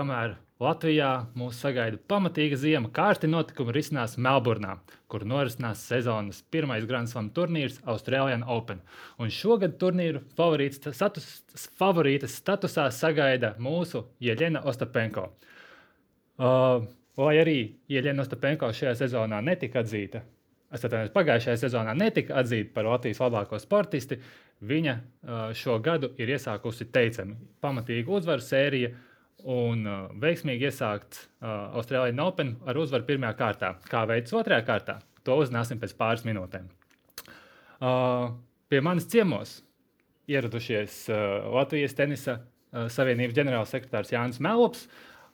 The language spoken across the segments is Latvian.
kamēr Latvijā mūs sagaida pamatīga zima, kārti notikumi risinās Melburnā, kur norisinās sezonas pirmais Grand Slam turnīrs Australian Open. Un šogad turnīru status, favorītas statusā sagaida mūsu Jeļena Ostapenko. Uh, lai arī Jeļena Ostapenko šajā sezonā netika atzīta es atvainojos, pagājušajā sezonā netika atzīta par Latvijas labāko sportisti. Viņa šo gadu ir iesākusi teicami pamatīgu uzvaru sēriju un veiksmīgi iesākt Austrālijas Open ar uzvaru pirmajā kārtā. Kā veids otrajā kārtā, to uzzināsim pēc pāris minūtēm. Pie manis ciemos ieradušies Latvijas tenisa savienības ģenerālsekretārs Jānis Melops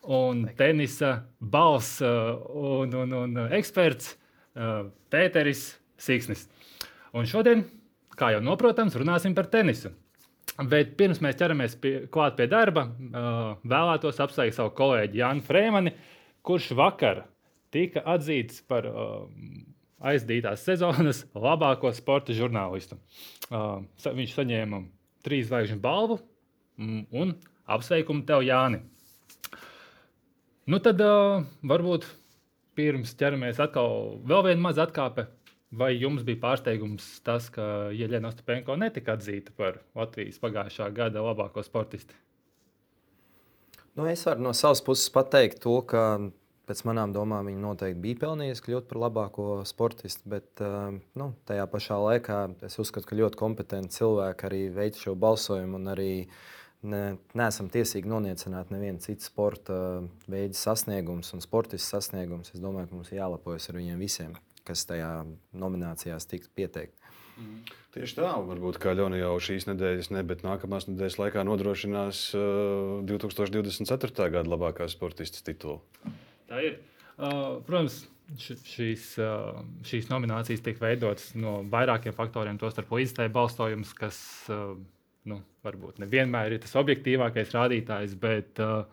un tenisa balss un, un, un eksperts uh, Pēteris Siksnis. Un šodien, kā jau noprotams, runāsim par tenisu. Bet pirms mēs ķeramies pie, klāt pie darba, vēlētos apsveikt savu kolēģi Jānu Frēmani, kurš vakar tika atzīts par aizdītās sezonas labāko sporta žurnālistu. Viņš saņēma trīs zvaigžņu balvu un apsveikumu tev, Jāni. Nu tad varbūt pirms ķeramies atkal vēl viena maza atkāpe. Vai jums bija pārsteigums tas, ka Jeļena Ostapenko netika atzīta par Latvijas pagājušā gada labāko sportisti? Nu, es varu no savas puses pateikt to, ka pēc manām domām viņa noteikti bija pelnījusi kļūt par labāko sportistu, bet uh, nu, tajā pašā laikā es uzskatu, ka ļoti kompetenti cilvēki arī veic šo balsojumu un arī ne, neesam tiesīgi noniecināt nevienu citu sporta veidu sasniegumus un sportistu sasniegumus. Es domāju, ka mums jālepojas ar viņiem visiem, kas tajā nominācijās tiks pieteikti. Mm. Tieši tā, varbūt kā Ļona jau šīs nedēļas, ne, bet nākamās nedēļas laikā nodrošinās uh, 2024. gada labākā sportistas titulu. Tā ir. Uh, protams, šīs, uh, šīs nominācijas tiek veidotas no vairākiem faktoriem, tostarp līdzstājai balsojums, kas uh, nu, varbūt nevienmēr ir tas objektīvākais rādītājs, bet uh,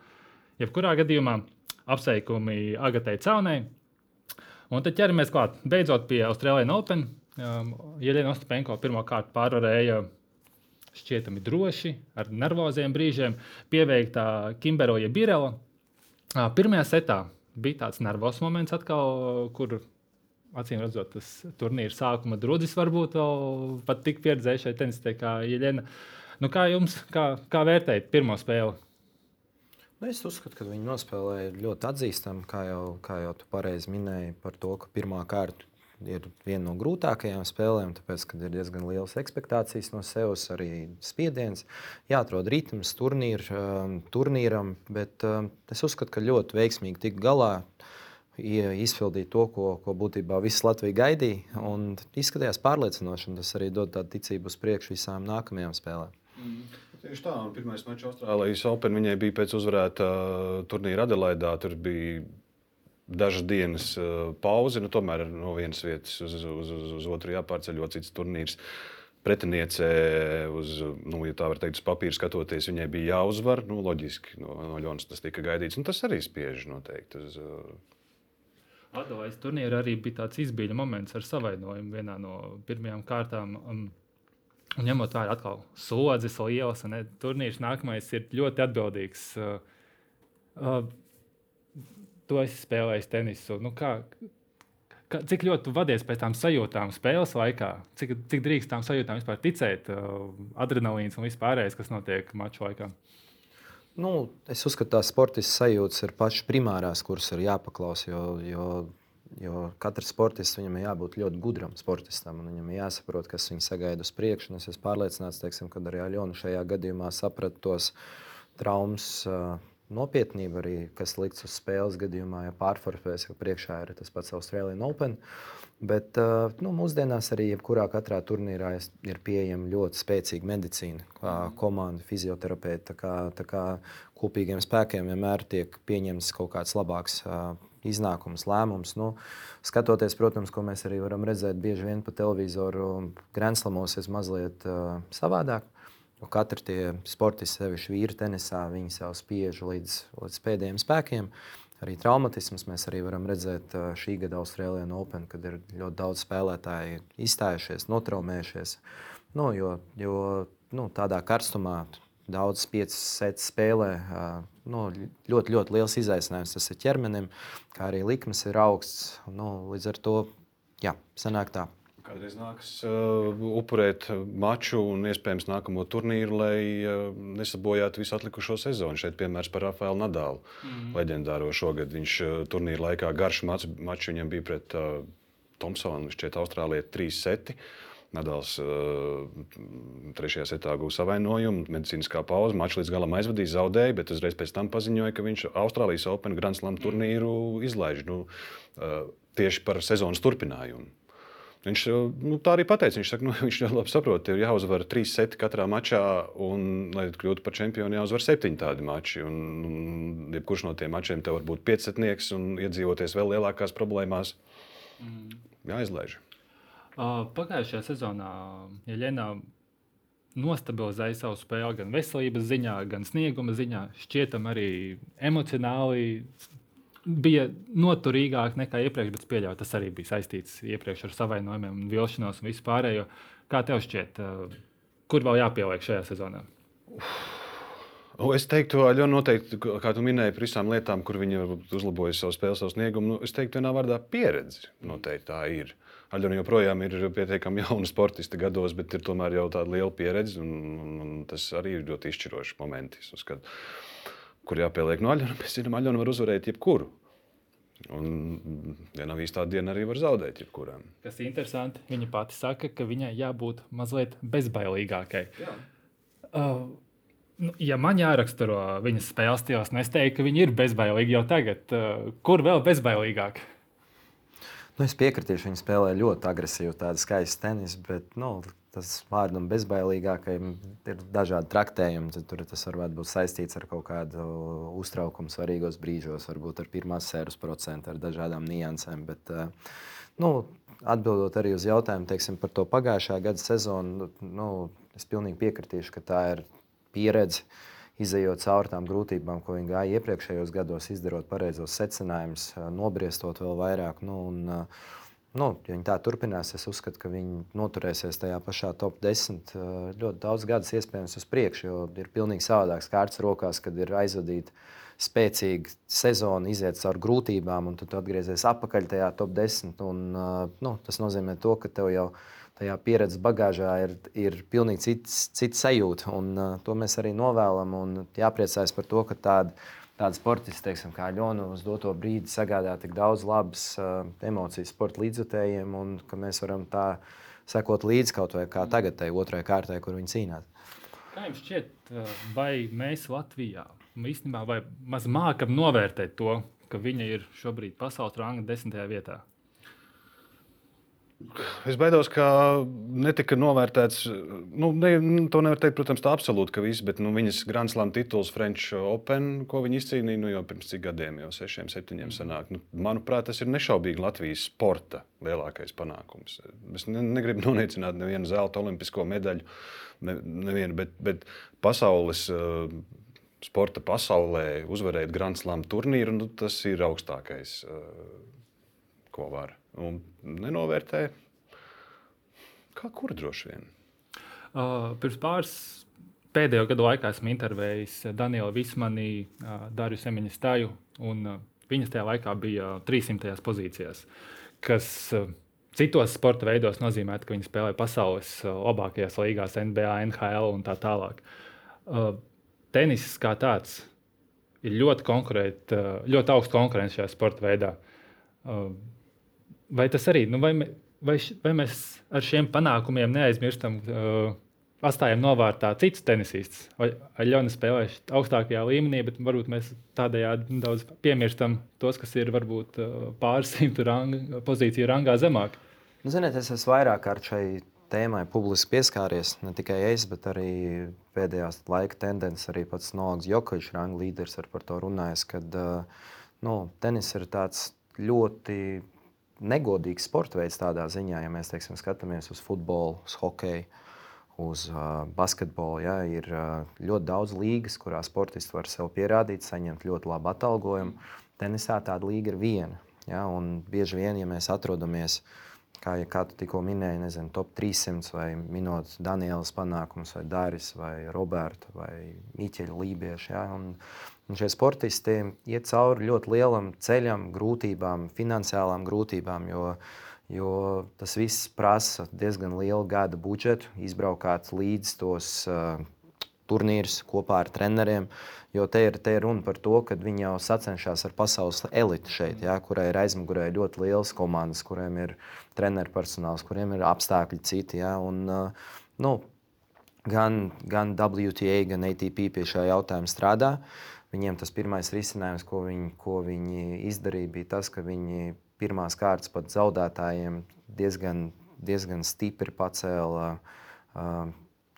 jebkurā gadījumā apsveikumi Agatei Caunai. Un tad ķeramies klāt. Beidzot pie Austrālijas Open. Um, Jeļena Ostapenko pirmā kārta pārvarēja šķietami droši, ar nervoziem brīžiem, pieveiktā Kimberoja Birela. Uh, pirmajā setā bija tāds nervos moments, atkal, kur acīm redzot, tas turnīra sākuma drudzis varbūt vēl pat tik pieredzējušai tenisistē kā. Uh, Nu, kā jums, kā, kā vērtējat pirmo spēli? Nu, es uzskatu, ka viņi nospēlēja ļoti atzīstami, kā jau, kā jau tu pareizi minēji, par to, ka pirmā kārta ir viena no grūtākajām spēlēm, tāpēc, ka ir diezgan liels expectācijas no sevis, arī spiediens. Jāatrod ritms turnīr, um, turnīram, bet um, es uzskatu, ka ļoti veiksmīgi tik galā. Izpildīt to, ko, ko būtībā viss Latvija gaidīja. Izskatījās pārliecinoši, un tas arī dod tādu ticību uz priekšu visām nākamajām spēlēm. Tieši tā, un pirmais mačs Austrālijas Open viņai bija pēc uzvarēta uh, turnīra Adelaidā. Tur bija dažas dienas uh, pauze, nu, tomēr no vienas vietas uz, uz, uz, uz otru jāpārceļ, jo cits turnīrs. Pretiniece, uz, nu, ja tā var teikt, uz papīra skatoties, viņai bija jāuzvar. Nu, loģiski, no, no Ļonas tas tika gaidīts. Un tas arī spiež noteikti. Uz, uh... Adelaide turnīrā arī bija tāds izbīļa moments ar savainojumu vienā no pirmajām kārtām. Um, Un ņemot vērā atkal slodzes lielas, un turnīrs nākamais ir ļoti atbildīgs. Uh, uh, tu esi spēlējis tenisu. Nu, kā, kā, cik ļoti tu vadies pēc tam sajūtām spēles laikā? Cik, cik drīkst tam sajūtām vispār ticēt? Uh, adrenalīns un vispārējais, kas notiek maču laikā. Nu, es uzskatu, ka tās sportiskās sajūtas ir pašas primārās, kuras ir jāpaklaus. Jo, jo Jo katrs sportists viņam ir jābūt ļoti gudram sportistam, un viņam ir jāsaprot, kas viņu sagaida uz priekšu. Es esmu pārliecināts, teiksim, ka arī Aļona šajā gadījumā saprata tos traumas uh, nopietnību, arī, kas likts uz spēles gadījumā, ja pārforfēs, ka priekšā ir tas pats Austrālijas Open. Bet nu, mūsdienās arī jebkurā katrā turnīrā ir pieejama ļoti spēcīga medicīna, kā komanda, fizioterapeiti. Tā kā, tā kā kopīgiem spēkiem vienmēr tiek pieņemts kaut kāds labāks iznākums, lēmums. Nu, skatoties, protams, ko mēs arī varam redzēt bieži vien pa televizoru, Grandslamos ir mazliet uh, savādāk. Katra tie sportisti, sevišķi vīri tenisā, viņi sev spiež līdz, līdz pēdējiem spēkiem. Arī traumatisms mēs arī varam redzēt uh, šī gada Austrālijā Open, kad ir ļoti daudz spēlētāji izstājušies, notraumējušies. Nu, jo jo nu, tādā karstumā daudz piecas sets spēlē. Nu, ļoti, ļoti liels izaicinājums tas ir ķermenim, kā arī likmes ir augsts. Nu, līdz ar to, jā, sanāk tā. Kādreiz nākas uh, upurēt maču un iespējams nākamo turnīru, lai uh, nesabojātu visu atlikušo sezonu. Šeit piemērs par Rafaelu Nadālu, mm. leģendāro šogad. Viņš uh, turnīra laikā garš mačs, mačs viņam bija pret uh, Thompsonu, šķiet Austrālijā 3 seti. Nadals uh, trešajā setā guva savainojumu, medicīniskā pauze, mačs līdz galam aizvadīja, zaudēja, bet uzreiz pēc tam paziņoja, ka viņš Austrālijas Open Grand Slam turnīru izlaiž nu, uh, tieši par sezonas turpinājumu. Viņš nu, tā arī pateica. Viņš, saka, nu, viņš labi saprot, ka ir jāuzvar trīs seti katrā mačā, un, lai kļūtu par čempionu, jāuzvar septiņi tādi mači. Un, un jebkurš no tiem mačiem te var būt piecsetnieks un iedzīvoties vēl lielākās problēmās. Mm. Jāizlaiž. Pagājušajā sezonā Jeļena nostabilizēja savu spēli gan veselības ziņā, gan snieguma ziņā. Šķietam arī emocionāli bija noturīgāk nekā iepriekš, bet pieļauju, tas arī bija saistīts iepriekš ar savainojumiem, vilšanos un vispārējo. Kā tev šķiet, uh, kur vēl jāpieliek šajā sezonā? Es teiktu, ka noteikti, kā tu minēji, par visām lietām, kur viņi uzlaboja savu spēli, savu sniegumu, nu, es teiktu, vienā vārdā pieredze. Noteikti tā ir. Aļona joprojām ir pietiekami jauna sportista gados, bet ir tomēr jau tāda liela pieredze, un, un, un tas arī ir ļoti izšķirošs moments kur jāpieliek no aļona. Mēs zinām, aļona var uzvarēt jebkuru. Un vienā īstā dienā arī var zaudēt jebkuram. Kas ir interesanti, viņa pati saka, ka viņai jābūt mazliet bezbailīgākai. Jā. Uh, nu, ja man jāraksturo viņas spēles stils, es teiktu, ka viņa ir bezbailīga jau tagad. Uh, kur vēl bezbailīgāk? Nu, es piekritīšu, viņa spēlē ļoti agresīvu, tādu skaistu tenisu, bet nu, tas vārdam bezbailīgākajam ir dažādi traktējumi. Tur tas var būt saistīts ar kaut kādu uztraukumu svarīgos brīžos, varbūt ar pirmās sērijas procentu, ar dažādām niansēm. Bet, eh, nu, atbildot arī uz jautājumu teiksim, par to pagājušā gada sezonu, nu, es pilnīgi piekritīšu, ka tā ir pieredze. Izejot cauri tām grūtībām, ko viņi gāja iepriekšējos gados, izdarot pareizos secinājumus, nobriestot vēl vairāk. Nu, un, uh, nu, ja viņi tā turpinās, es uzskatu, ka viņi noturēsies tajā pašā top 10 ļoti daudz gadus, iespējams, uz priekšu. Jo ir pilnīgi savādāks kārtas rokās, kad ir aizvadīta spēcīga sezona, iziet cauri grūtībām, un tad atgriezies atpakaļ tajā top 10. Un, nu, tas nozīmē, to, ka tev jau tajā pieredzes bagāžā ir, ir pilnīgi cits, cits sajūta. Un, uh, to mēs arī novēlam. Un jāpriecājas par to, ka tāda tāda sportista, teiksim, kā Ļona, uz doto brīdi sagādā tik daudz labas uh, emocijas sporta līdzjutējiem, un ka mēs varam tā sekot līdzi kaut vai kā tagad, tai otrajai kārtai, kur viņi cīnās. Kā jums šķiet, vai mēs Latvijā īstenībā maz mākam novērtēt to, ka viņa ir šobrīd pasaules ranga desmitajā vietā? Es baidos, ka netika novērtēts. Nu, ne, to nevar teikt, protams, tā absolūti, ka viss, bet nu, viņas Grand Slam tituls French Open, ko viņi izcīnīja nu, jau pirms cik gadiem, jau sešiem, septiņiem sanāk. Nu, manuprāt, tas ir nešaubīgi Latvijas sporta lielākais panākums. Es ne, negribu noniecināt nevienu zelta olimpisko medaļu, ne, nevienu, bet, bet pasaules. Uh, Sporta pasaulē uzvarēt Grand Slam turnīru, nu, tas ir augstākais, uh, ko var un nenovērtē. Kā kur droši vien? Uh, pirms pāris pēdējo gadu laikā esmu intervējis Danielu Vismani, uh, Dāriju Semiņu Stāju, un uh, viņas tajā laikā bija 300. pozīcijās, kas uh, citos sporta veidos nozīmē, ka viņi spēlē pasaules uh, labākajās līgās, NBA, NHL un tā tālāk. Uh, tenis kā tāds ir ļoti, ļoti augsts konkurence šajā sporta veidā vai tas arī, nu, vai, vai, vai mēs ar šiem panākumiem neaizmirstam, uh, atstājam novārtā citus tenisistus? Vai Aļona spēlē augstākajā līmenī, bet varbūt mēs tādējādi nedaudz piemirstam tos, kas ir varbūt uh, pāris simtu ranga, pozīciju rangā zemāk? Nu, ziniet, es esmu vairāk kārt šai tēmai publiski pieskāries. Ne tikai es, bet arī pēdējās laika tendences, arī pats Novaks Jokovičs, ranga līderis, ar par to runājis, ka uh, nu, tenis ir tāds ļoti negodīgs sporta veids tādā ziņā, ja mēs teiksim, skatāmies uz futbolu, uz hokeju, uz uh, basketbolu. Ja, ir uh, ļoti daudz līgas, kurā sportisti var sev pierādīt, saņemt ļoti labu atalgojumu. Tenisā tāda līga ir viena. Ja, bieži vien, ja mēs atrodamies kā, kā tu tikko minēji, nezinu, top 300 vai minot Danielas panākumus, vai Dāris, vai Roberta, vai Miķeļa Lībieša. Ja? Un, un šie sportisti iet cauri ļoti lielam ceļam, grūtībām, finansiālām grūtībām, jo, jo tas viss prasa diezgan lielu gada budžetu, izbraukāt līdz tos uh, turnīrus kopā ar treneriem. Jo te ir, te ir runa par to, ka viņi jau sacenšas ar pasaules elitu šeit, ja, kurai ir aizmugurē ļoti liels komandas, kuriem ir treneru personāls, kuriem ir apstākļi citi. Ja, un, uh, nu, gan, gan WTA, gan ATP pie šā jautājuma strādā. Viņiem tas pirmais risinājums, ko viņi, ko viņi izdarīja, bija tas, ka viņi pirmās kārtas pat zaudētājiem diezgan, diezgan stipri pacēla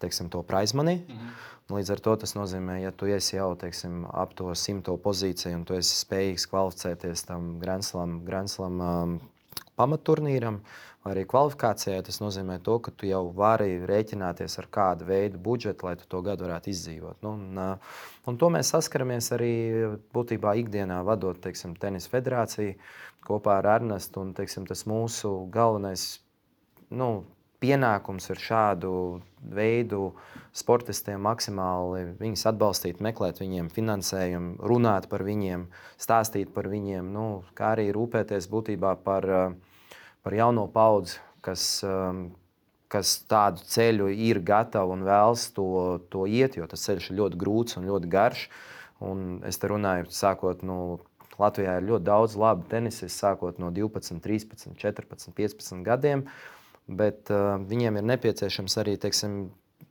teiksim, to praizmani. Mm -hmm. Līdz ar to tas nozīmē, ja tu esi jau teiksim, ap to simto pozīciju un tu esi spējīgs kvalificēties tam Grandslam pamatturnīram, vai arī kvalifikācijai, tas nozīmē, to, ka tu jau vari rēķināties ar kādu veidu budžetu, lai tu to gadu varētu izdzīvot. Nu, un, un to mēs saskaramies arī būtībā ikdienā, vadot teiksim, tenisa federāciju kopā ar Ernestu. Un, teiksim, tas mūsu galvenais nu, pienākums ir šādu veidu sportistiem maksimāli viņus atbalstīt, meklēt viņiem finansējumu, runāt par viņiem, stāstīt par viņiem, nu, kā arī rūpēties būtībā par, par jauno paudzi, kas, kas tādu ceļu ir gatava un vēlas to, to iet, jo tas ceļš ir ļoti grūts un ļoti garš. Un es te runāju, sākot no nu, Latvijā ir ļoti daudz labu tenisistu, sākot no 12, 13, 14, 15 gadiem. Uh, bet uh, viņiem ir nepieciešams arī teiksim,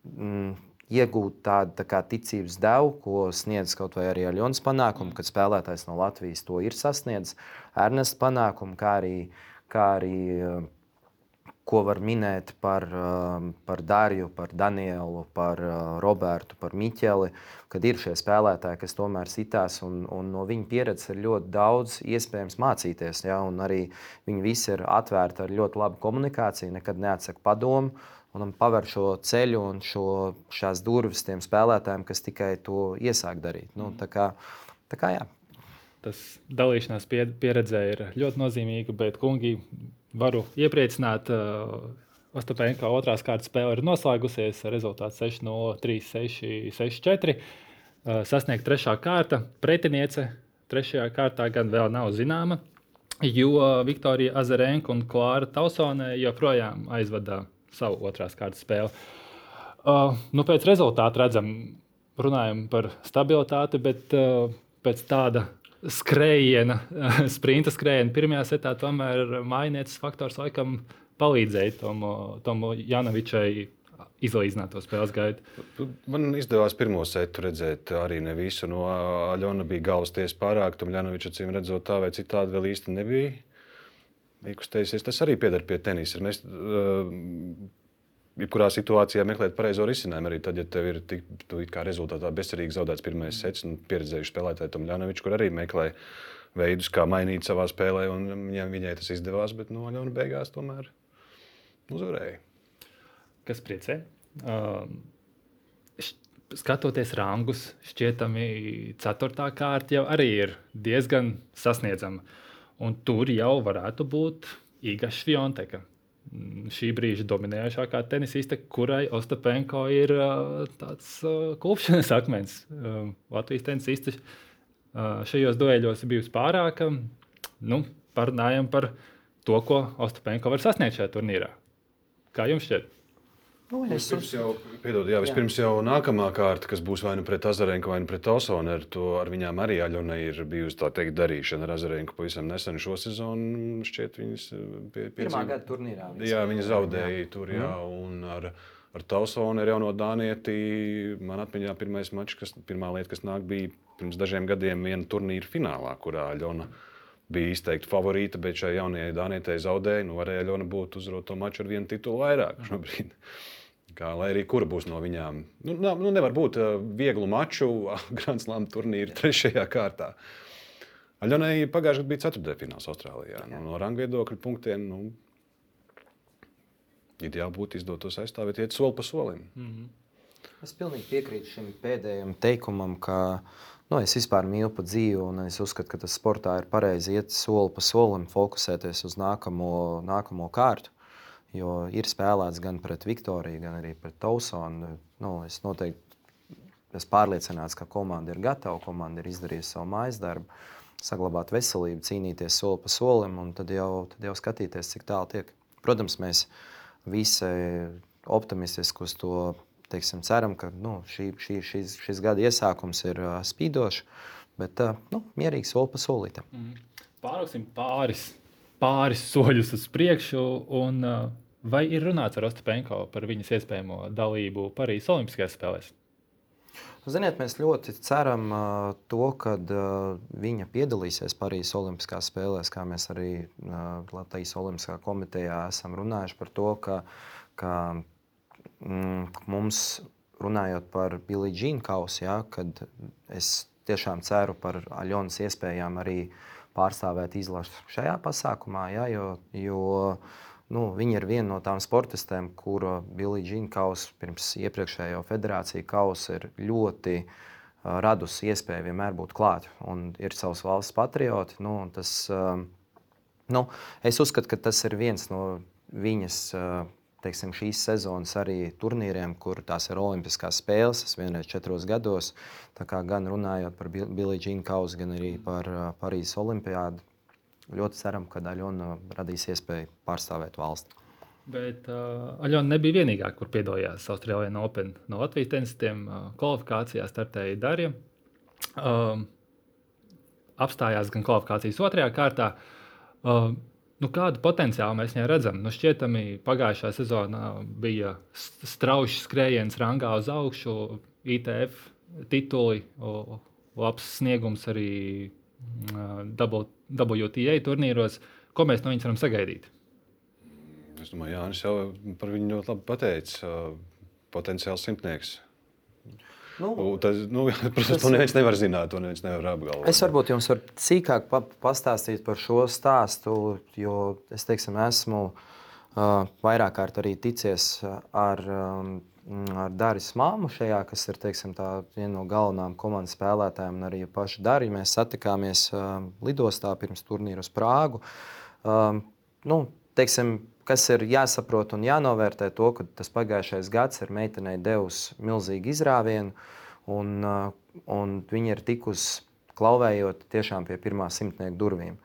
mm, iegūt tādu tā kā, ticības devu, ko sniedz kaut vai arī Aļonas panākumu, kad spēlētājs no Latvijas to ir sasniedzis, Ernesta panākumu, kā arī, kā arī uh, ko var minēt par, um, par Dāriju, par Danielu, par uh, Robertu, par Miķeli, kad ir šie spēlētāji, kas tomēr sitās, un, un no viņu pieredzes ir ļoti daudz iespējams mācīties. Ja? Arī viņi visi ir atvērti ar ļoti labu komunikāciju, nekad neatsaka padomu. Un paver šo ceļu un šo, šās durvis tiem spēlētājiem, kas tikai to iesāk darīt. Nu, tā kā, tā kā, jā. Tas dalīšanās pieredzē ir ļoti nozīmīga, bet kungi varu iepriecināt. Uh, Ostapenko otrās kārtas spēle ir noslēgusies ar rezultātu 6-0, 3-6, 6-4. Uh, sasniegt trešā kārta. Pretiniece trešajā kārtā gan vēl nav zināma, jo Viktorija Azarenka un Klāra Tausone joprojām aizvada savu otrās kārtas spēli. Uh, nu, pēc rezultātu redzam, runājam par stabilitāti, bet uh, pēc tāda skrējiena, sprinta skrējiena pirmajā setā, tomēr mainieces faktors laikam palīdzēja Tomu, tomu Janovičai izlīdzināt to spēles gaitu. Man izdevās pirmo setu redzēt, arī ne visu. No Aļona bija galvas tiesa pārāk, tam Janoviča acīm redzot tā vai citādi vēl īsti nebija. Ikustējusies, tas arī pieder pie tenisa. Mēs, uh, jebkurā situācijā meklēt pareizo risinājumu. Arī tad, ja tev ir tik, rezultātā bezcerīgi zaudēts pirmais sets, un pieredzējuši spēlētāji Tom Ļanovičs, kur arī meklē veidus, kā mainīt savā spēlē, un viņai, viņai tas izdevās, bet no Ļona beigās tomēr uzvarēja. Kas priecē? Um, skatoties rangus, šķietami ceturtā kārta jau arī ir diezgan sasniedzama. Un tur jau varētu būt Iga Švionteka, Mm, šī brīža dominējošākā tenisiste, kurai Ostapenko ir uh, tāds uh, klupšanas akmens. Uh, Latvijas tenisiste uh, šajos dueļos ir bijusi pārāka. Nu, parunājam par to, ko Ostapenko var sasniegt šajā turnīrā. Kā jums šķiet? Nu, vispirms jau, piedod, jā, vispirms jau nākamā kārta, kas būs vai nu pret Azarenku, vai nu pret Osonu. Ar, to, ar viņām arī Aļona ir bijusi tā teikt darīšana ar Azarenku pavisam nesen šo sezonu. Šķiet, viņas eh, pie, pie Pirmā gada turnīrā. Jā, viņa zaudēja jā. tur, jā, mm. un ar, ar Tausonu ir jau no Dānieti. Man atmiņā pirmais mačs, kas, pirmā lieta, kas nāk, bija pirms dažiem gadiem viena turnīra finālā, kurā Aļona bija izteikti favorīta, bet šai jaunajai Dānijai zaudēja. Nu, varēja Aļona būt uzvarot to maču ar vienu titulu vairāk šobrīd. Mm. Kā, lai arī kura būs no viņām. Nu, nu, nevar būt uh, vieglu maču Grand Slam turnīra trešajā kārtā. Aļonai pagājušajā gadā bija ceturtdaļfināls Austrālijā. Nu, no ranga viedokļa punktiem nu, ideāli būtu izdotos aizstāvēt, iet soli pa solim. Mm -hmm. Es pilnīgi piekrītu šim pēdējam teikumam, ka nu, es vispār mīlu pa dzīvi, un es uzskatu, ka tas sportā ir pareizi iet soli pa solim, fokusēties uz nākamo, nākamo kārtu. jo ir spēlēts gan pret Viktoriju, gan arī pret Tausonu. Nu, es noteikti esmu pārliecināts, ka komanda ir gatava, komanda ir izdarījusi savu mājas darbu, saglabāt veselību, cīnīties soli pa solim un tad jau, tad jau skatīties, cik tālu tiek. Protams, mēs visi optimistiski uz to teiksim, ceram, ka nu, šī, šī, šis, šis gada iesākums ir uh, spīdošs, bet uh, nu, mierīgi soli pa solītam. Mm. Pārauksim pāris, pāris soļus uz priekšu. Un, uh, vai ir runāts ar Ostapenko par viņas iespējamo dalību Parīzes Olimpiskajās spēlēs? Ziniet, mēs ļoti ceram uh, to, ka uh, viņa piedalīsies Parīzes Olimpiskās spēlēs, kā mēs arī uh, Latvijas Olimpiskā komitejā esam runājuši par to, ka, ka mums runājot par Billy Jean kausu, ja, kad es tiešām ceru par Aļonas iespējām arī pārstāvēt izlasu šajā pasākumā, ja, jo, jo nu, viņa ir viena no tām sportistēm, kura Billy Jean kausa pirms iepriekšējo federāciju kausa ir ļoti uh, radusi iespēju vienmēr būt klāt un ir savs valsts patrioti. Nu, tas, uh, nu, es uzskatu, ka tas ir viens no viņas uh, teiksim, šīs sezonas arī turnīriem, kur tās ir Olimpiskās spēles, vienreiz četros gados. Gan runājot par Billy Jean kausu, gan arī par Parīzes Olimpiādu. Ļoti ceram, ka Aļona radīs iespēju pārstāvēt valsti. Bet uh, Aļona nebija vienīgā, kur piedalījās Austrālijā Open. No Latvijas tenisistiem uh, kvalifikācijā startēja Darija. Um, apstājās gan kvalifikācijas otrajā kārtā. Uh, Nu, kādu potenciālu mēs viņai redzam? Nu, šķietami pagājušā sezonā bija strauji skrējiens rangā uz augšu, ITF tituli, labs sniegums arī WTA turnīros. Ko mēs no viņas varam sagaidīt? Es domāju, Jānis jau par viņu ļoti labi pateica. Potenciāls simtnieks. Nu, tas, nu, protams, tas, to neviens nevar zināt, to neviens nevar apgalvot. Es varbūt jums varu sīkāk pa pastāstīt par šo stāstu, jo es teiksim, esmu uh, vairāk kārt arī ticies ar, um, ar Dāris Māmu šajā, kas ir teiksim, tā, viena no galvenajām komandas spēlētājiem, un arī paši Dāriju. Mēs satikāmies uh, lidostā pirms turnīra uz Prāgu. Um, nu, teiksim, kas ir jāsaprot un jānovērtē to, ka tas pagājušais gads ir meitenei devis milzīgu izrāvienu, un, uh, un viņa ir tikusi klauvējot tiešām pie pirmā simtnieka durvīm.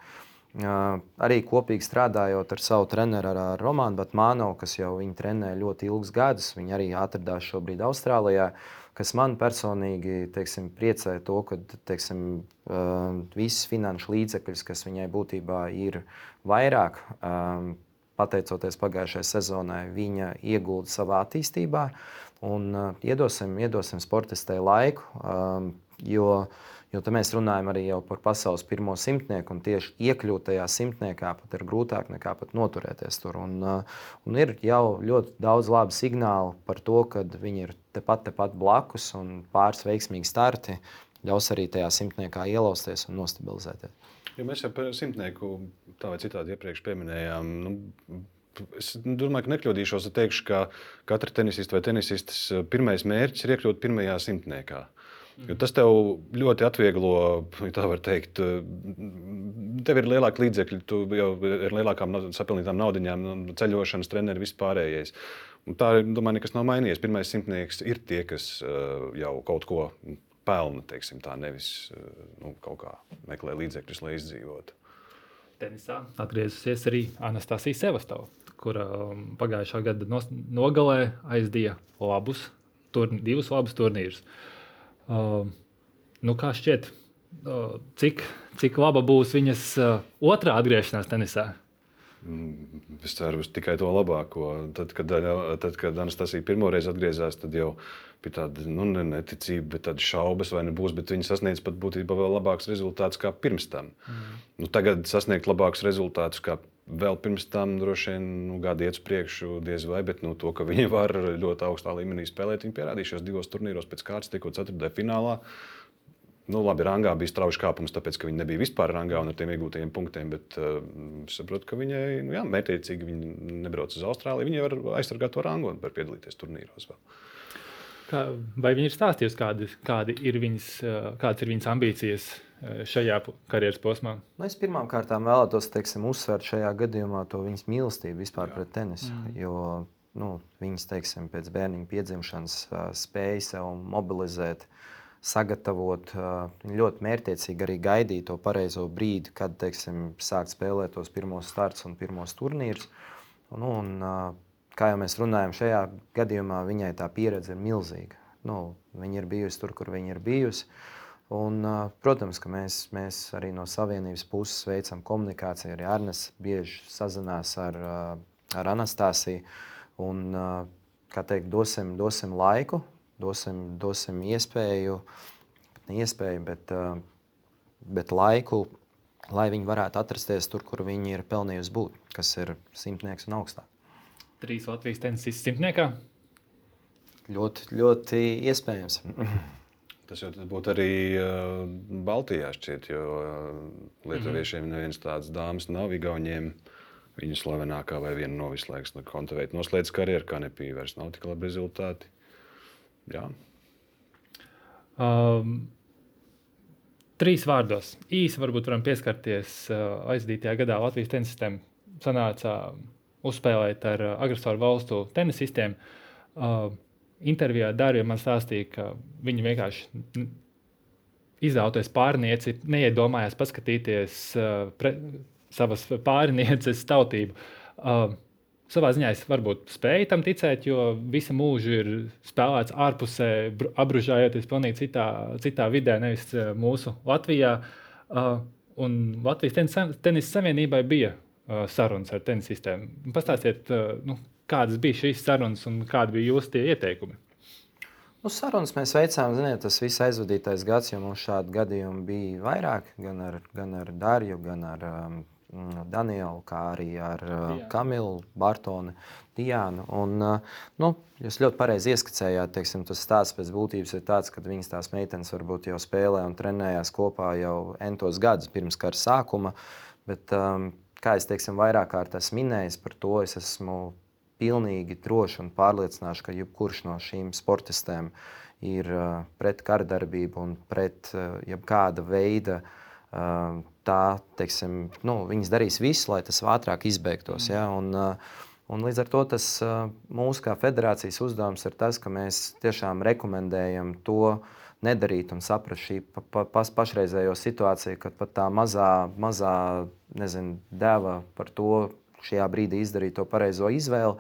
Uh, arī kopīgi strādājot ar savu treneru, ar Romānu Batmānu, kas jau viņu trenē ļoti ilgus gadus. Viņa arī atradās šobrīd Austrālijā, kas man personīgi teiksim, priecē to, ka teiksim, uh, visas finanšu līdzekļus, kas viņai būtībā ir vairāk, um, pateicoties pagājušajai sezonai, viņa iegulda savā attīstībā. Un, uh, iedosim, iedosim sportistei laiku, um, jo, jo mēs runājam arī par pasaules pirmo simtnieku, un tieši iekļūt tajā simtniekā pat ir grūtāk nekā pat noturēties tur. Un, uh, un ir jau ļoti daudz labu signālu par to, ka viņi ir tepat, tepat blakus un pāris veiksmīgi starti ļaus arī tajā simtniekā ielausties un nostabilizēties. Ja mēs jau par simtnieku tā vai citādi iepriekš pieminējām, nu, es domāju, ka nekļūdīšos, ja teikšu, ka katra tenisista vai tenisistas eh, pirmais mērķis ir iekļūt pirmajā simtniekā. Jo tas tev ļoti atvieglo, ja tā var teikt, eh, tev ir lielāka līdzekļa, tu jau ar lielākām sapilnītām naudiņām, nu, ceļošanas, treneri, vispārējais. Un tā, domāju, nekas nav mainījies. Pirmais simtnieks ir tie, kas uh, jau kaut ko pelna, teiksim, tā nevis eh, nu, kaut kā meklē līdzekļus, lai izdzīvotu. Tenisā atgriezusies arī Anastasija Sevastova, kura um, pagājušā gada nogalē aizdīja labus, turni, divus labus turnīrus. Uh, nu, kā šķiet, uh, cik, cik laba būs viņas uh, otrā atgriešanās tenisā? Mm, es ceru uz tikai to labāko. Tad, kad, tad, kad Anastasija pirmoreiz atgriezās, tad jau bija tāda nu, ne neticība, bet tāda šaubas, vai nebūs. Viņi sasniedz pat būtībā vēl labākus rezultātus kā pirms tam. Mm. Nu, tagad sasniegt labākus rezultātus kā vēl pirms tam, droši vien nu, gadi iet uz priekšu, diez vai. Bet nu, to, ka viņi var ļoti augstā līmenī spēlēt, viņi pierādījušies divos turnīros pēc kārtas, tikko ceturtajā finālā. Nu, labi, rangā bija strauji kāpums, tāpēc, ka viņi nebija vispār rangā un ar tiem iegūtajiem punktiem. Bet uh, saprotu, ka viņai, nu, jā, mētiecīgi viņi nebrauc uz Austrāliju. Viņi var aizsargāt to rangu un var piedalīties turnīros. Vēl. Kā, vai viņi ir stāstījuši, kādi, kādi ir viņas, kādas ir viņas ambīcijas šajā karjeras posmā? Nu, es pirmām kārtām vēlētos teiksim, uzsvērt šajā gadījumā to viņas mīlestību vispār Jā. pret tenisu. Mm. Jo nu, viņas teiksim, pēc bērniņa piedzimšanas spēja sev mobilizēt, sagatavot. Ļoti mērķiecīgi arī gaidīja to pareizo brīdi, kad teiksim, sākt spēlēt tos pirmos starts un pirmos turnīrus. Un, un, kā jau mēs runājam, šajā gadījumā viņai tā pieredze ir milzīga. Nu, viņa ir bijusi tur, kur viņa ir bijusi. Un, protams, ka mēs, mēs arī no Savienības puses veicam komunikāciju. Arī Arnēs bieži sazinās ar, ar Anastasiju. Un, kā teikt, dosim, dosim laiku, dosim, dosim iespēju, ne iespēju, bet, bet laiku, lai viņi varētu atrasties tur, kur viņi ir pelnījuši būt, kas ir simtnieks un augstāk. Trīs Latvijas tenisists simtniekā. Ļoti, ļoti iespējams. Tas jau būtu arī uh, Baltijā, šķiet, jo uh, lietuviešiem mm -hmm. nevienas tādas dāmas nav. Igauniem viņa slavenākā vai viena no vislabākajām no kontaveita noslēdz karjeru, kā nepija vairs nav tik labi rezultāti. Jā. Um, trīs vārdos. Īsi varbūt varam pieskarties uh, aizdītajā gadā Latvijas tenisistiem sanāca uzspēlēt ar uh, agresoru valstu tenisistiem. Uh, intervijā Dārija man stāstīja, ka viņi vienkārši izvēlēties pārnieci, neiedomājās paskatīties uh, pre, savas pārnieces tautību. Uh, savā ziņā es varbūt spēju tam ticēt, jo visu mūžu ir spēlēts ārpusē, apbružājoties pilnīgi citā, citā vidē, nevis uh, mūsu Latvijā. Uh, un Latvijas tenisa tenis savienībai bija sarunas ar tenisistiem. Pastāstiet, uh, nu, Kādas bija šīs sarunas un kādi bija jūsu ieteikumi? Nu, sarunas mēs veicām, ziniet, tas viss aizvadītais gads, jo mums šādi gadījumi bija vairāk, gan ar, gan ar Darju, gan ar um, Danielu, kā arī ar uh, Kamilu, Bartoni, Diānu. Un, uh, nu, jūs ļoti pareizi ieskicējāt, teiksim, tas stāsts pēc būtības ir tāds, ka viņas tās meitenes varbūt jau spēlē un trenējās kopā jau entos gadus pirms kara sākuma. Bet, um, kā es teiksim, vairāk kārt esmu minējis par to, es esmu pilnīgi droši un pārliecināšu, ka jebkurš no šīm sportistēm ir uh, pret kardarbību un pret uh, jebkāda veida. Uh, tā, teiksim, nu, viņas darīs visu, lai tas ātrāk izbeigtos. Mm. Ja? Un, uh, un līdz ar to tas uh, mūsu kā federācijas uzdevums ir tas, ka mēs tiešām rekomendējam to nedarīt un saprast šī pa, pa, pa, pašreizējo situāciju, kad pat tā mazā, mazā nezinu, deva par to, šajā brīdī izdarīt to pareizo izvēli,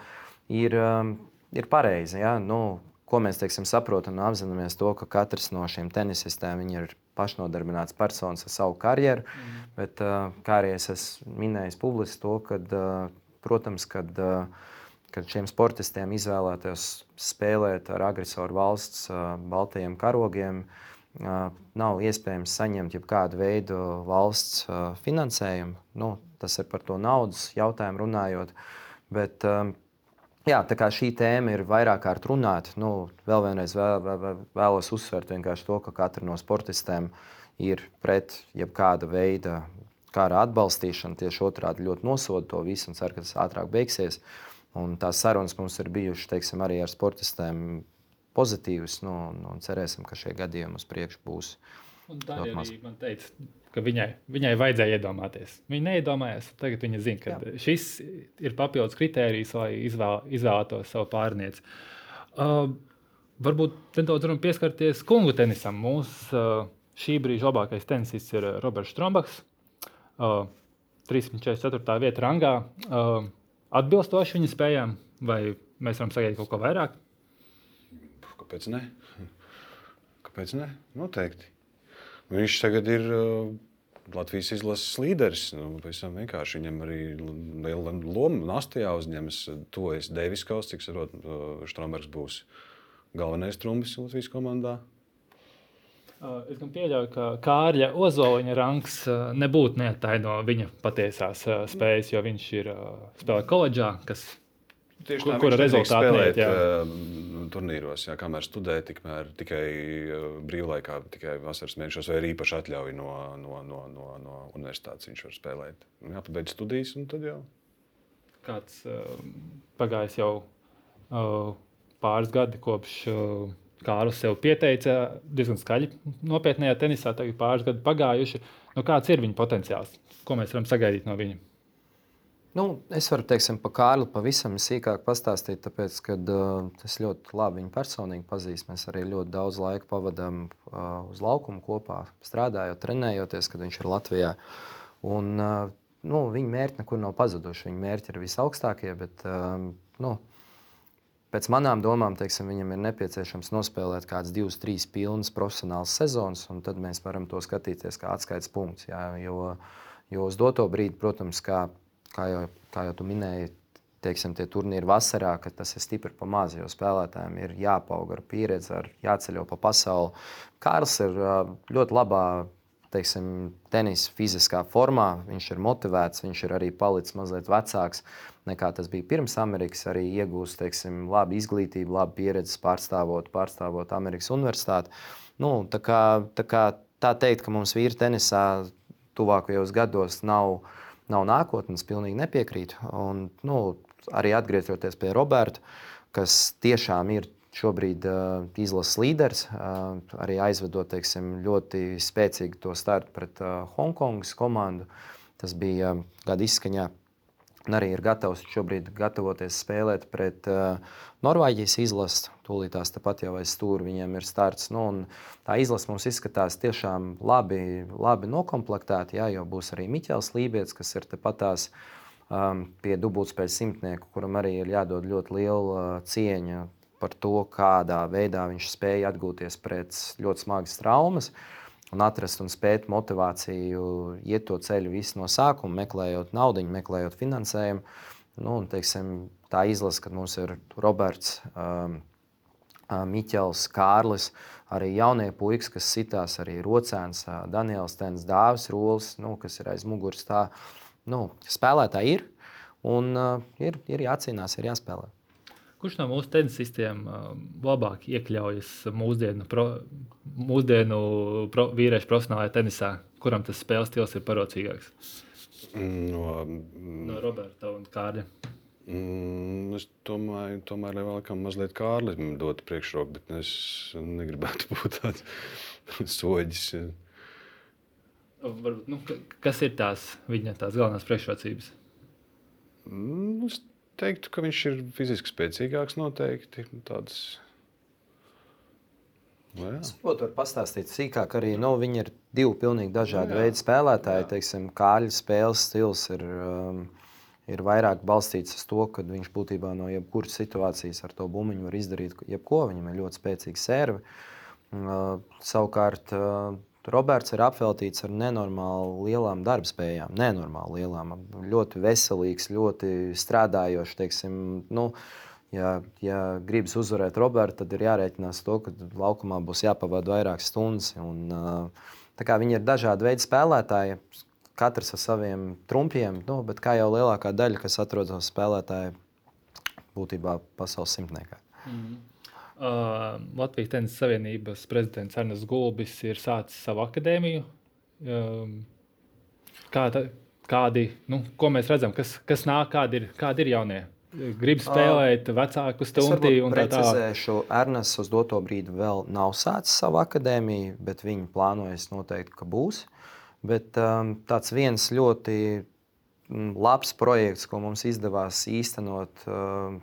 ir, um, ir pareizi. Ja? Nu, ko mēs teiksim, saprotam un apzināmies to, ka katrs no šiem tenisistiem ir pašnodarbināts personis ar savu karjeru. Mm. Bet, uh, kā arī es minējis publiski, to, kad, uh, protams, kad, uh, kad šiem sportistiem izvēlēties spēlēt ar agresoru valsts baltajiem karogiem, nav iespējams saņemt jebkādu veidu valsts finansējumu. Nu, tas ir par to naudas jautājumu runājot. Bet, jā, šī tēma ir vairāk kārt runāta, nu, vēl vienreiz vēl, vēl, vēlos uzsvērt to, ka katra no sportistēm ir pret jebkāda veida kara atbalstīšanu. Tieši otrādi ļoti nosoda to visu un cer, ka tas ātrāk beigsies. Un tās sarunas mums ir bijušas teiksim, arī ar sportistēm pozitīvas. Nu, nu, cerēsim, ka šie gadījumi uz priekšu būs. Tā arī man teica, ka viņai, viņai vajadzēja iedomāties. Viņa neiedomājās, tagad viņa zina, ka Jā. šis ir papildus kritērijs, lai izvēl, izvēlētos savu pārnieci. Uh, varbūt nedaudz pieskarties kungu tenisam. Mūsu uh, šī brīža labākais tenisists ir Roberts Strombaks. Uh, 344. vietā rangā. Uh, atbilstoši viņa spējām, vai mēs varam sagaidīt kaut ko vairāk? Kāpēc ne? Kāpēc ne? Noteikti. Viņš tagad ir uh, Latvijas izlases līderis. Nu, vienkārši viņam arī liela loma Nastijā uzņemas. To es Deivis Kauss, cik sarot, uh, Štrombergs būs galvenais trumbis Latvijas komandā. Uh, es gan pieļauju, ka Kārļa Ozoliņa rangs nebūtu neataino viņa patiesās spējas, jo viņš ir spēlējis koledžā, kas Tieši kur, kura rezultāti spēlēt uh, turnīros, jā, kamēr studē, tikmēr tikai uh, brīvlaikā, tikai vasaras mēnešos, vai arī īpaši atļauju no, no, no, no, no universitātes viņš var spēlēt. Jāpabeidz studijas, un tad jau. Kāds uh, pagājis jau uh, pāris gadi kopš uh, Kārlis sev pieteica diezgan skaļi nopietnējā tenisā, tagad pāris gadi pagājuši. Nu, kāds ir viņa potenciāls? Ko mēs varam sagaidīt no viņa? Nu, es varu teiksim, par Kārli pavisam sīkāk pastāstīt, tāpēc, ka uh, es ļoti labi viņu personīgi pazīstu. Mēs arī ļoti daudz laika pavadām uh, uz laukuma kopā, strādājot, trenējoties, kad viņš ir Latvijā. Un, uh, nu, viņa mērķi nekur nav pazuduši. Viņa mērķi ir visaugstākie, bet uh, nu, pēc manām domām teiksim, viņam ir nepieciešams nospēlēt kādas divas, trīs pilnas profesionālas sezonas, un tad mēs varam to skatīties kā atskaites punkts. Jā, jo, jo uz doto brīdi, protams, kā kā jau, kā jau tu minēji, teiksim, tie turnīri vasarā, ka tas ir stipri pa maz, jo spēlētājiem ir jāpaug ar pieredzi, ar jāceļo pa pasauli. Kārls ir ļoti labā teiksim, tenisa fiziskā formā, viņš ir motivēts, viņš ir arī palicis mazliet vecāks nekā tas bija pirms Amerikas. Arī iegūst teiksim, labu izglītību, labu pieredzi pārstāvot, pārstāvot Amerikas Universitāti. Nu, tā, kā, tā, kā, tā teikt, ka mums vīri tenisā tuvākajos gados nav nav nākotnes, pilnīgi nepiekrītu. Un, nu, arī atgriežoties pie Roberta, kas tiešām ir šobrīd uh, izlases līderis, uh, arī aizvedot teiksim, ļoti spēcīgu to startu pret uh, Hongkongas komandu. Tas bija uh, gada izskaņā un arī ir gatavs šobrīd gatavoties spēlēt pret uh, Norvēģijas izlasi. Tūlīt tās tepat jau aiz stūra viņiem ir starts. Nu, tā izlase mums izskatās tiešām labi, labi noklāpta, jo būs arī Miķels Lībijams, kas ir tepat tās. Um, pie dubultspēļu simtnieku, kuram arī ir jādod ļoti liela uh, cieņa par to, kādā veidā viņš spēja atgūties pēc ļoti smagas traumas. Un atrast un spēt motivāciju, iet to ceļu visu no sākuma, meklējot naudu, meklējot finansējumu. Nu, un, teiksim, tā izlase, kad mums ir Roberts, um, uh, Miķels, Kārlis, arī jaunie puikas, kas sitās, arī Rocēns, uh, Daniels Tens, Dāvis Rols, nu, kas ir aiz muguras. Tā, nu, spēlētāji ir un uh, ir, ir jācīnās, ir jāspēlē. Kurš no mūsu tenisistiem uh, labāk iekļaujas mūsdienu, pro, mūsdienu pro, vīriešu profesionālajā tenisā? Kuram tas spēles stils ir parocīgāks? No, no Roberta un Kārļa. Mm, es domāju, tomēr vēlakam mazliet Kārlim dot priekšroku, bet es negribētu būt tāds soģis. Varbūt, nu, kas ir tās viņa tās galvenās priekšrocības? Mm, es teiktu, ka viņš ir fiziski spēcīgāks noteikti. Tāds... Nu, es varu pastāstīt sīkāk. Arī nu, viņi ir divi pilnīgi dažādi nu, veidi spēlētāji. Teiksim, Kāļa spēles stils ir, um, ir vairāk balstīts uz to, ka viņš būtībā no jebkuras situācijas ar to bumbiņu var izdarīt jebko. Viņam ir ļoti spēcīga serve. Uh, savukārt, uh, Roberts ir apveltīts ar nenormāli lielām darbspējām, nenormāli lielām, ļoti veselīgs, ļoti strādājošs. Teiksim, nu, ja, ja gribas uzvarēt Robertu, tad ir jārēķinās to, ka laukumā būs jāpavada vairākas stundas. Un, viņi ir dažādi veidi spēlētāji, katrs ar saviem trumpiem, nu, bet kā jau lielākā daļa, kas atrodas spēlētāji, būtībā pasaules simtniekā. Mm -hmm. Uh, Latvijas Tenisa Savienības prezidents Ernsts Gulbis ir sācis savu akadēmiju. Um, kā ta, kādi, nu, ko mēs redzam, kas, kas nāk, kādi ir, kādi ir jaunie? Gribu spēlēt uh, vecāku stundu un tā tālāk. Ernests uz doto brīdi vēl nav sācis savu akadēmiju, bet viņi plānojas noteikti, ka būs. Bet um, tāds viens ļoti labs projekts, ko mums izdevās īstenot uh,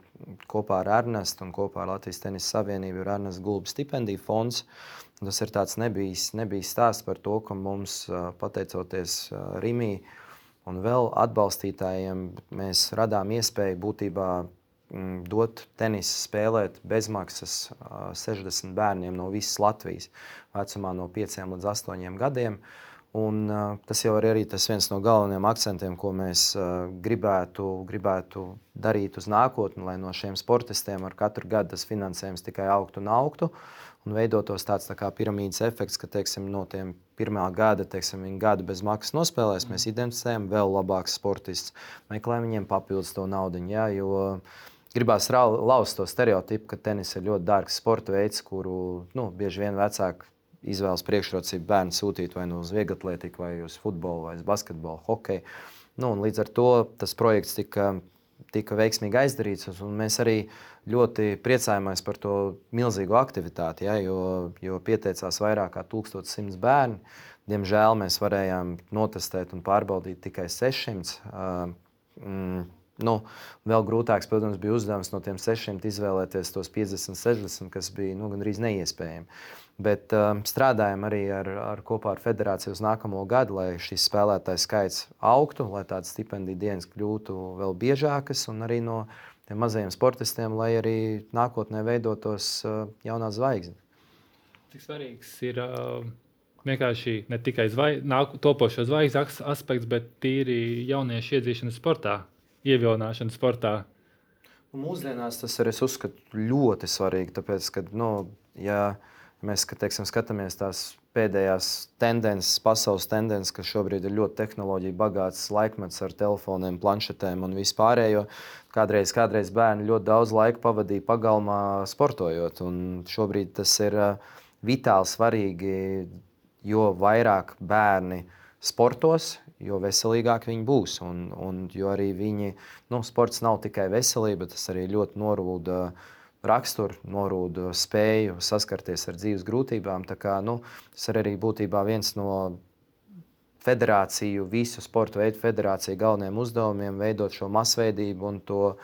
kopā ar Ernestu un kopā ar Latvijas Tenisa Savienību, ir Ernesta Gulbis stipendiju fonds. Tas ir tāds nebijis, nebijis stāsts par to, ka mums, uh, pateicoties uh, Rimī un vēl atbalstītājiem, mēs radām iespēju būtībā mm, dot tenisu spēlēt bezmaksas 60 bērniem no visas Latvijas, vecumā no 5 līdz 8 gadiem. Uh, Un, tas jau ir arī tas viens no galvenajiem akcentiem, ko mēs gribētu, gribētu darīt uz nākotni, lai no šiem sportistiem ar katru gadu tas finansējums tikai augtu un augtu. Un veidotos tāds tā kā piramīdas efekts, ka teiksim, no tiem pirmā gada, teiksim, viņi gadu bez maksas nospēlēs, mm. mēs identificējam vēl labākus sportistus, meklējam viņiem papildus to naudu. Ja, jo gribās lauzt to stereotipu, ka tenis ir ļoti dārgs sporta veids, kuru nu, bieži vien vecāki izvēles priekšrocību bērnu sūtīt vai nu uz vieglatlētiku, vai uz futbolu, vai uz basketbolu, hokeju. Nu, līdz ar to tas projekts tika tika veiksmīgi aizdarīts. Mēs arī ļoti priecājamies par to milzīgo aktivitāti, ja, jo, jo pieteicās vairāk kā 1100 bērni. Diemžēl mēs varējām notestēt un pārbaudīt tikai 600. Uh, mm, nu, vēl grūtāks, protams, bija uzdevums no tiem 600 izvēlēties tos 50, 60, kas bija nu, gandrīz neiespējami. Bet um, strādājam arī ar, ar kopā ar federāciju uz nākamo gadu, lai šis spēlētājs skaits augtu, lai tādas stipendiju dienas kļūtu vēl biežākas, un arī no tiem mazajiem sportistiem, lai arī nākotnē veidotos uh, jaunās zvaigznes. Cik svarīgs ir uh, vienkārši ne tikai zvai, nāk, topošo zvaigznes aspekts, bet tīri jauniešu iedzīšana sportā, ievilināšana sportā. Mūsdienās tas ir uzskatu, ļoti svarīgi, tāpēc, ka, nu, ja mēs teiksim, skatāmies tās pēdējās tendences, pasaules tendences, kas šobrīd ir ļoti tehnoloģija bagāts laikmets ar telefoniem, planšetēm un vispārējo. Kādreiz, kādreiz bērni ļoti daudz laika pavadīja pagalmā sportojot, un šobrīd tas ir vitāli svarīgi, jo vairāk bērni sportos, jo veselīgāk viņi būs. Un, un jo arī viņi, nu, sports nav tikai veselība, tas arī ļoti norūda raksturu, norūda spēju saskarties ar dzīves grūtībām. Kā, nu, tas arī būtībā viens no federāciju, visu sporta veidu federāciju galvenajiem uzdevumiem - veidot šo masveidību un to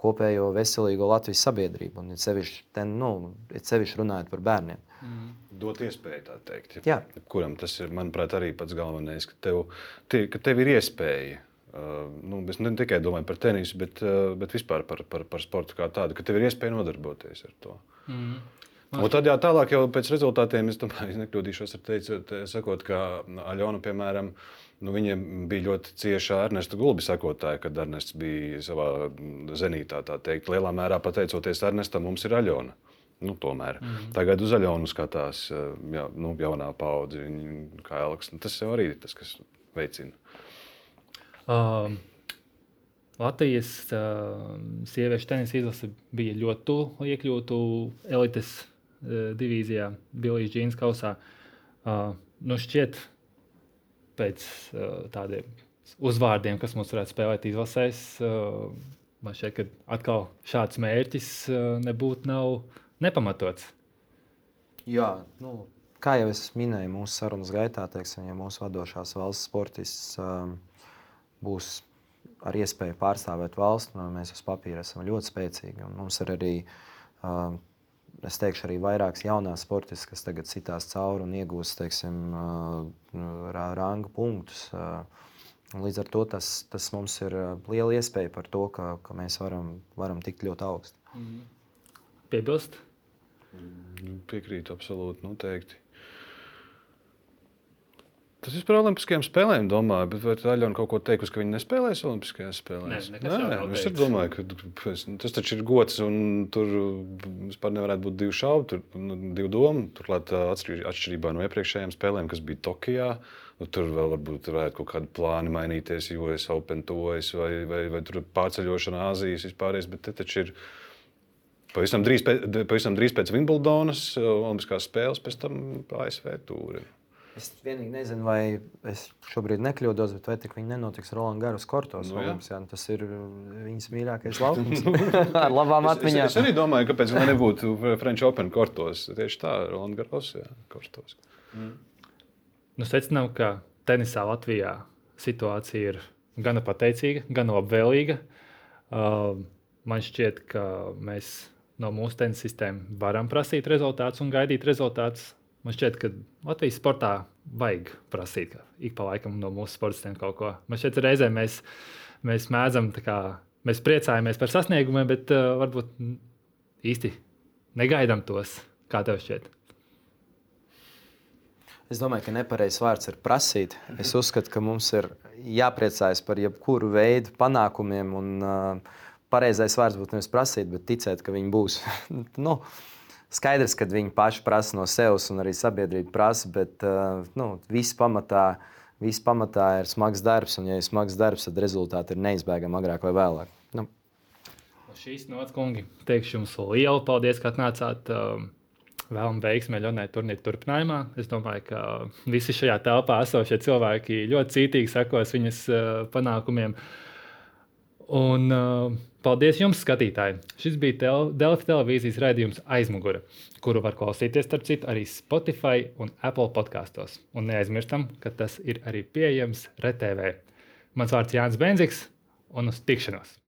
kopējo veselīgo Latvijas sabiedrību. Un ir sevišķi, ten, nu, ir sevišķi runājot par bērniem. Mm. Dot iespēju tā teikt. Jā. Kuram tas ir, manuprāt, arī pats galvenais, ka tev, tie, ka tev ir iespēja. Uh, nu, es ne tikai domāju par tenisu, bet, uh, bet vispār par, par, par sportu kā tādu, ka tev ir iespēja nodarboties ar to. Mm. Un tad jā, tālāk jau pēc rezultātiem, es domāju, es nekļūdīšos ar teicu, te, sakot, ka Aļona, piemēram, nu, viņiem bija ļoti cieša Ernesta Gulbi sekotāja, kad Ernests bija savā zenītā, tā teikt. Lielā mērā pateicoties Ernestam, mums ir Aļona. Nu, tomēr mm -hmm. tagad uz zaļonu skatās jā, nu, jaunā paudze, kā Elks. Nu, tas jau arī ir tas, kas veicina. Uh, Latvijas uh, sieviešu tenisa izlase bija ļoti tuvu, lai iekļūtu elites uh, divīzijā, Bilijas Džīnas kausā. Uh, nu šķiet, pēc uh, tādiem uzvārdiem, kas mums varētu spēlēt izlasēs, uh, man šķiet, ka atkal šāds mērķis uh, nebūtu nav nepamatots. Jā, nu, kā jau es minēju, mūsu sarunas gaitā, teiksim, ja mūsu vadošās valsts sportists um, būs ar iespēju pārstāvēt valsts, nu, mēs uz papīra esam ļoti spēcīgi. Mums ir arī, um, es teikšu, arī vairākas jaunās sportistas, kas tagad citās cauri un iegūst teiksim, uh, ranga punktus. Uh, Līdz ar to tas, tas mums ir uh, liela iespēja par to, ka, ka mēs varam, varam tikt ļoti augstu. Mm -hmm. Piebilst? Mm, piekrītu absolūti, noteikti. Tas ir par Olimpiskajām spēlēm, domāju, bet vai Aļona kaut ko teikusi, ka viņi nespēlēs Olimpiskajās spēlēs? Nē, Nē es domāju, ka tas taču ir gods, un tur vispār nevarētu būt divu šaubu, tur nu, divu domu. Turklāt atšķirībā no iepriekšējām spēlēm, kas bija Tokijā, nu, tur vēl varbūt varētu kaut kādi plāni mainīties, jo es Open tojas vai, vai, vai, vai pārceļošana Āzijas vispārējais, bet te taču ir Pavisam drīz, pēc, pavisam drīz pēc Wimbledonas, uh, Olimpiskās spēles, pēc tam ASV tūri. Es vienīgi nezinu, vai es šobrīd nekļūdos, bet vai tik viņi nenotiks Rolandas Garus kortos. Nu, tas ir uh, viņas mīļākais laukums ar labām atmiņām. Es, es, es arī domāju, kāpēc gan nebūtu French Open kortos. Tieši tā, Rolandas Garus jā, kortos. Mm. Nu, secinām, ka tenisā Latvijā situācija ir gana pateicīga, gan labvēlīga. Uh, man šķiet, ka mēs no mūsu tenisa sistēmas varam prasīt rezultātus un gaidīt rezultātus. Man šķiet, ka Latvijas sportā vajag prasīt ik pa laikam no mūsu sportistiem kaut ko. Man šķiet, reizē mēs, mēs mēdzam, kā, mēs priecājamies par sasniegumiem, bet uh, varbūt īsti negaidām tos. Kā tev šķiet? Es domāju, ka nepareizs vārds ir prasīt. Es uzskatu, ka mums ir jāpriecājas par jebkuru veidu panākumiem un uh, pareizais vārds būtu nevis prasīt, bet ticēt, ka viņi būs. nu, skaidrs, ka viņi paši prasa no sevis, un arī sabiedrība prasa, bet uh, nu, viss pamatā, viss pamatā ir smags darbs, un, ja ir smags darbs, tad rezultāti ir neizbēgami agrāk vai vēlāk. Nu. Šīs nots, kungi, teikšu jums lielu paldies, ka atnācāt. Uh, Vēlamies veiksmi Leonai turnīra turpinājumā. Es domāju, ka visi šajā telpā esošie cilvēki ļoti cītīgi sekos viņas uh, panākumiem. Uh, Un uh, paldies jums, skatītāji! Šis bija tel Delfi televīzijas raidījums aizmugure, kuru var klausīties, starp citu, arī Spotify un Apple podkastos. Un neaizmirstam, ka tas ir arī pieejams RTV. Mans vārds Jānis Benziks, un uz tikšanos!